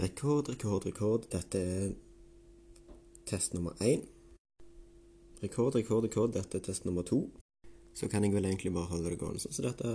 Rekord, rekord, rekord. Dette er test nummer én. Rekord, rekord, rekord. Dette er test nummer to. Så kan jeg vel egentlig bare holde det gående sånn som dette.